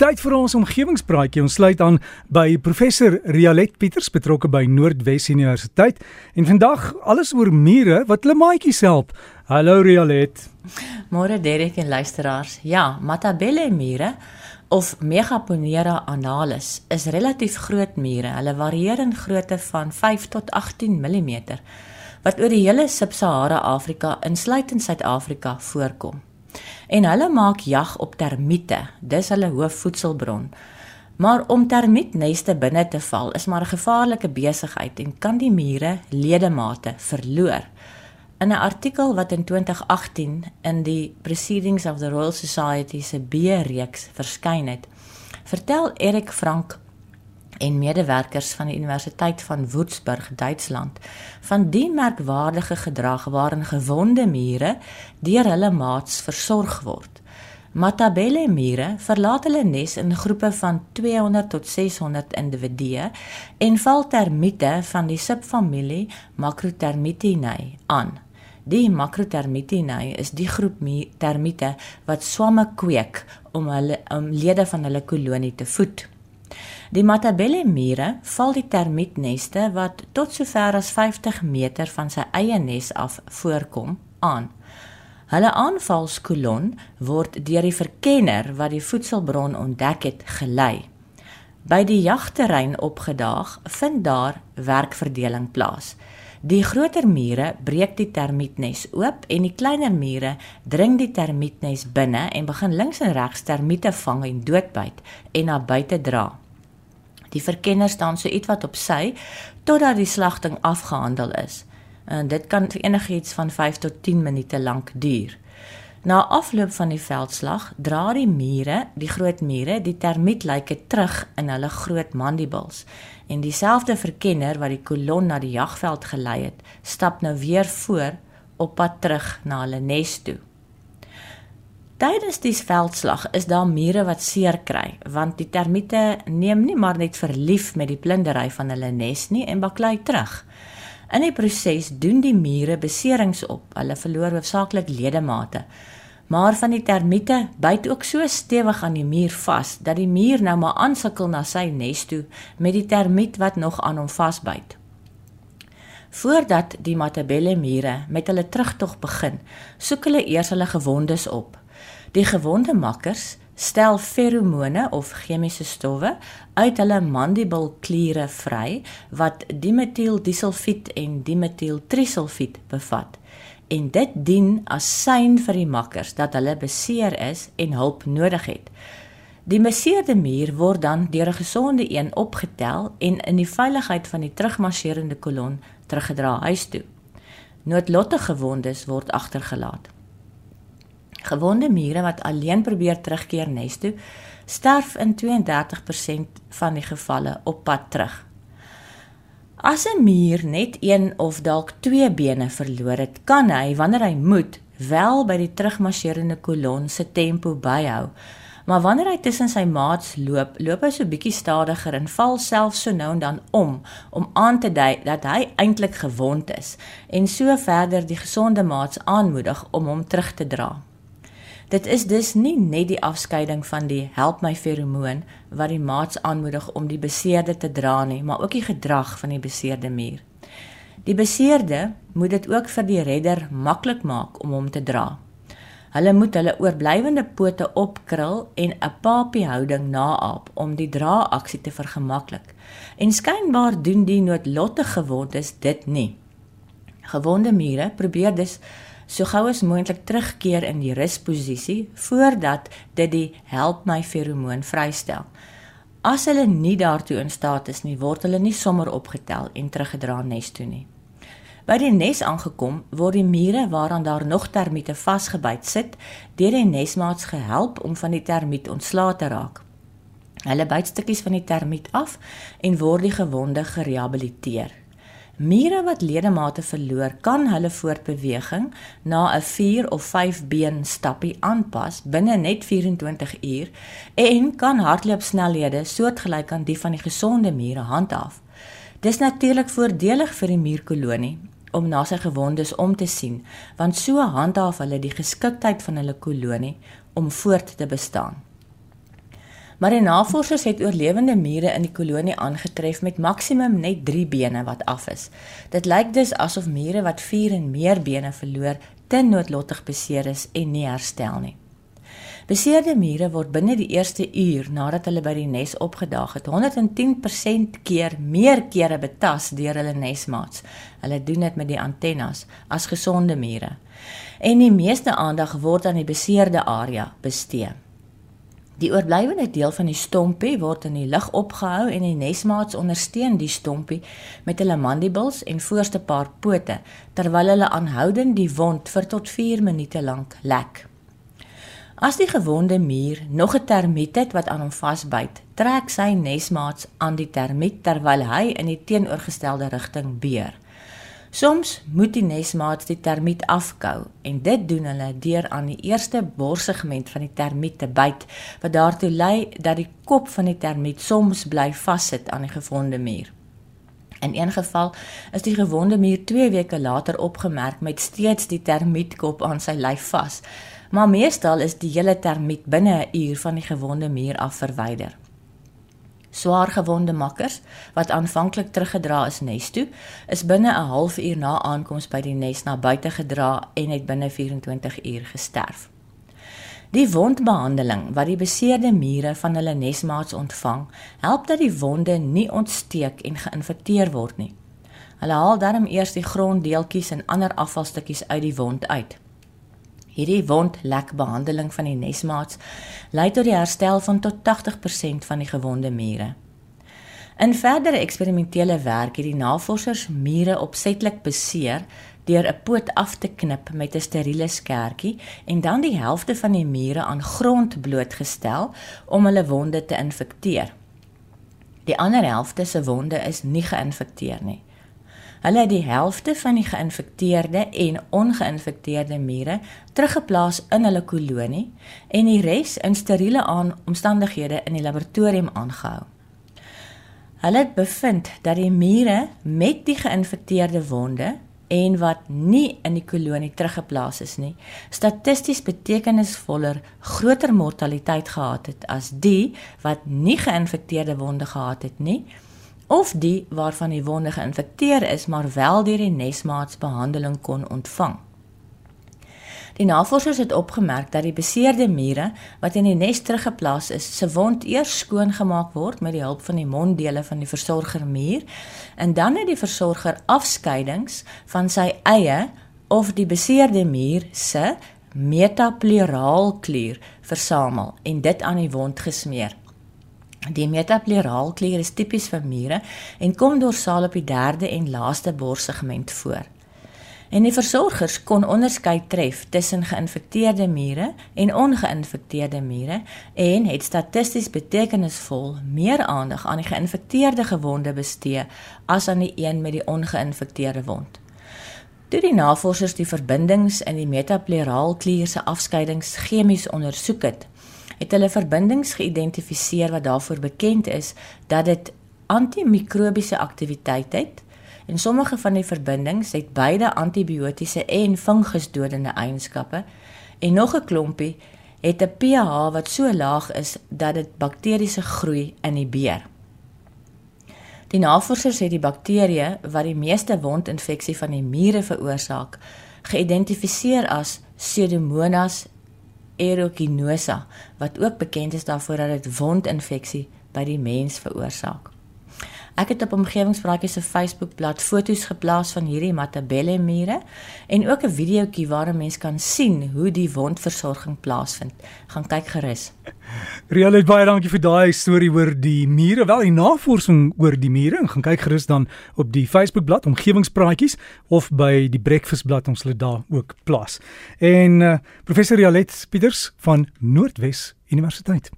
tyd vir ons omgewingspraatjie. Ons sluit aan by professor Rialet Pieters betrokke by Noordwes Universiteit en vandag alles oor mure wat hulle maatjies help. Hallo Rialet. Môre Derek en luisteraars. Ja, Matabele mure of Megaponera analis is relatief groot mure. Hulle varieer in grootte van 5 tot 18 mm wat oor die hele Sub-Sahara Afrika insluitend Suid-Afrika voorkom en hulle maak jag op termiete. Dis hulle hoofvoedselbron. Maar om termietneste binne te val is maar 'n gevaarlike besigheid en kan die mure ledemate verloor. In 'n artikel wat in 2018 in die Proceedings of the Royal Society se B-reeks verskyn het, vertel Erik Frank en medewerkers van die Universiteit van Würzburg, Duitsland, van die merkwaardige gedrag waarin gewonde mure deur hulle maats versorg word. Matabele mure verlaat hulle nes in groepe van 200 tot 600 individue en val termiete van die subfamilie Macrotermitinae aan. Die Macrotermitinae is die groep termiete wat swamme kweek om hulle om lede van hulle kolonie te voed. Die Matabele mure val die termietneste wat tot sover as 50 meter van sy eie nes af voorkom aan. Hulle aanvalskolon word deur die verkenner wat die voedselbron ontdek het gelei. By die jagterrein opgedaag vind daar werkverdeling plaas. Die groter mure breek die termietnes oop en die kleiner mure dring die termietnes binne en begin links en regs termiete vang en doodbyt en na buite dra. Die verkenner staan so ietwat op sy totdat die slagting afgehandel is. En dit kan enigiets van 5 tot 10 minute lank duur. Na afloop van die veldslag dra die mure, die groot mure, die termietlyke terug in hulle groot mandibles. En dieselfde verkenner wat die kolon na die jagveld gelei het, stap nou weer voor op pad terug na hulle nes toe. Tydens die veldslag is daar mure wat seer kry, want die termiete neem nie maar net verlief met die plundery van hulle nes nie en baklei terug. In die proses doen die mure beserings op. Hulle verloor hoofsaaklik ledemate. Maar van die termiete byt ook so stewig aan die muur vas dat die muur nou maar aansukkel na sy nes toe met die termiet wat nog aan hom vasbyt. Voordat die Matabele mure met hulle terugtog begin, soek hulle eers hulle gewondes op. Die gewonde makkers stel feromone of chemiese stowwe uit hulle mandibelkliere vry wat dimetieldisulfied en dimetieltrisulfied bevat. En dit dien as sein vir die makkers dat hulle beseer is en hulp nodig het. Die beseerde muur word dan deur 'n gesonde een opgetel en in die veiligheid van die terugmarsjerende kolon teruggedra huis toe. Noodlottige gewondes word agtergelaat. Gewonde mure wat alleen probeer terugkeer nes toe, sterf in 32% van die gevalle op pad terug. As 'n muur net een of dalk twee bene verloor het, kan hy wanneer hy moet wel by die terugmarsjerende kolon se tempo byhou. Maar wanneer hy tussen sy maats loop, loop hy so bietjie stadiger en val self so nou en dan om om aan te dui dat hy eintlik gewond is en so verder die gesonde maats aanmoedig om hom terug te dra. Dit is dus nie net die afskeiding van die help my feromoon wat die maats aanmoedig om die beseerde te dra nie, maar ook die gedrag van die beseerde muur. Die beseerde moet dit ook vir die redder maklik maak om hom te dra. Hulle moet hulle oorblywende pote opkrul en 'n papie houding naap om die dra-aksie te vergemaklik. En skynbaar doen die noodlottige gewondes dit nie. Gewonde mure probeer dus so gou as moontlik terugkeer in die rusposisie voordat dit die help my feromoon vrystel. As hulle nie daartoe in staat is nie, word hulle nie sommer opgetel en teruggedra nes toe nie. By die nes aangekom, word die mure waaraan daar nog termiete vasgebyt sit, deur die nesmaats gehelp om van die termiet ontslae te raak. Hulle byt stukkies van die termiet af en word die gewonde gerehabiliteer. Mure wat ledemate verloor, kan hulle voortbeweging na 'n 4 of 5 been stappie aanpas binne net 24 uur en kan hardloopsnelhede soortgelyk aan die van die gesonde mure handhaaf. Dis natuurlik voordelig vir die muurkolonie om na sy gewondes om te sien, want so handhaaf hulle die geskiktheid van hulle kolonie om voort te bestaan. Maar die navorsers het oorlewende mure in die kolonie aangetref met maksimum net 3 bene wat af is. Dit lyk dus asof mure wat 4 en meer bene verloor, te noodlottig beseer is en nie herstel nie. Beseerde mure word binne die eerste uur nadat hulle by die nes opgedaag het 110% keer meer kere betas deur hulle nesmaats. Hulle doen dit met die antennes as gesonde mure. En die meeste aandag word aan die beseerde area bestee. Die oorblywende deel van die stompie word in die lug opgehou en die nesmaats ondersteun die stompie met hulle mandibles en voorste paar pote terwyl hulle aanhoudend die wond vir tot 4 minute lank lek. As die gewonde muur nog 'n termiet het wat aan hom vasbyt, trek sy nesmaats aan die termiet terwyl hy in die teenoorgestelde rigting beer. Soms moet die nesmaats die termiet afkou en dit doen hulle deur aan die eerste borsegment van die termiet te byt wat daartoe lei dat die kop van die termiet soms bly vassit aan die gewonde muur. In een geval is die gewonde muur 2 weke later opgemerk met steeds die termietkop aan sy lyf vas maar meestal is die hele termiet binne 'n uur van die gewonde muur af verwyder. Swaar gewonde makkers wat aanvanklik teruggedra is nes toe, is binne 'n halfuur na aankoms by die nes na buite gedra en het binne 24 uur gesterf. Die wondbehandeling wat die beseerde mure van hulle nesmaats ontvang, help dat die wonde nie ontsteek en geïnfekteer word nie. Hulle haal dan eers die gronddeeltjies en ander afvalstukkies uit die wond uit. Hierdie wondlek behandeling van die nesmaats lei tot die herstel van tot 80% van die gewonde mure. In verdere eksperimentele werk het die navorsers mure opsetlik beseer deur 'n poot af te knip met 'n steriele skertjie en dan die helfte van die mure aan grond blootgestel om hulle wonde te infekteer. Die ander helfte se wonde is nie geïnfekteer nie. Hulle het die helfte van die geïnfekteerde en ongeïnfekteerde mure teruggeplaas in hulle kolonie en die res in steriele omstandighede in die laboratorium aangehou. Hulle het bevind dat die mure met die geïnfekteerde wonde en wat nie in die kolonie teruggeplaas is nie, statisties betekenisvoller groter mortaliteit gehad het as die wat nie geïnfekteerde wonde gehad het nie of die waarvan die wonde geïnfekteer is maar wel deur die nesmaats behandeling kon ontvang. Die navorsers het opgemerk dat die beseerde mure wat in die nes teruggeplaas is, se wond eers skoon gemaak word met die hulp van die monddele van die versorger muur en dan het die versorger afskeidings van sy eie of die beseerde muur se metapleuraal klier versamel en dit aan die wond gesmeer. Die metapleuraal klier is tipies vir mure en kom dorsaal op die derde en laaste borssegment voor. En die versorgers kon onderskei tref tussen geïnfekteerde mure en ongeïnfekteerde mure en het statisties betekenisvol meer aandag aan die geïnfekteerde gewonde bestee as aan die een met die ongeïnfekteerde wond. Toe die navorsers die verbindings in die metapleuraal klier se afskeidings chemies ondersoek het, het hulle verbindings geïdentifiseer wat daarvoor bekend is dat dit antimikrobiese aktiwiteit het en sommige van die verbindings het beide antibiotiese en fungusdodende eienskappe en nog 'n klompie het 'n pH wat so laag is dat dit bakteriese groei inhibeer. Die navorsers het die bakterieë wat die meeste wondinfeksie van die mure veroorsaak, geïdentifiseer as Pseudomonas aeruginosa wat ook bekend is daarvoor dat dit wondinfeksie by die mens veroorsaak. Ek het op omgewingspraatjies se Facebookblad foto's geplaas van hierdie Matabelle mure en ook 'n videoetjie waar 'n mens kan sien hoe die wondversorging plaasvind. Gaan kyk gerus. Realiteit baie dankie vir daai storie oor die mure. Wel, die navorsing oor die mure, gaan kyk gerus dan op die Facebookblad omgewingspraatjies of by die Breakfastblad ons hulle daar ook plaas. En uh, professor Rialet Pieters van Noordwes Universiteit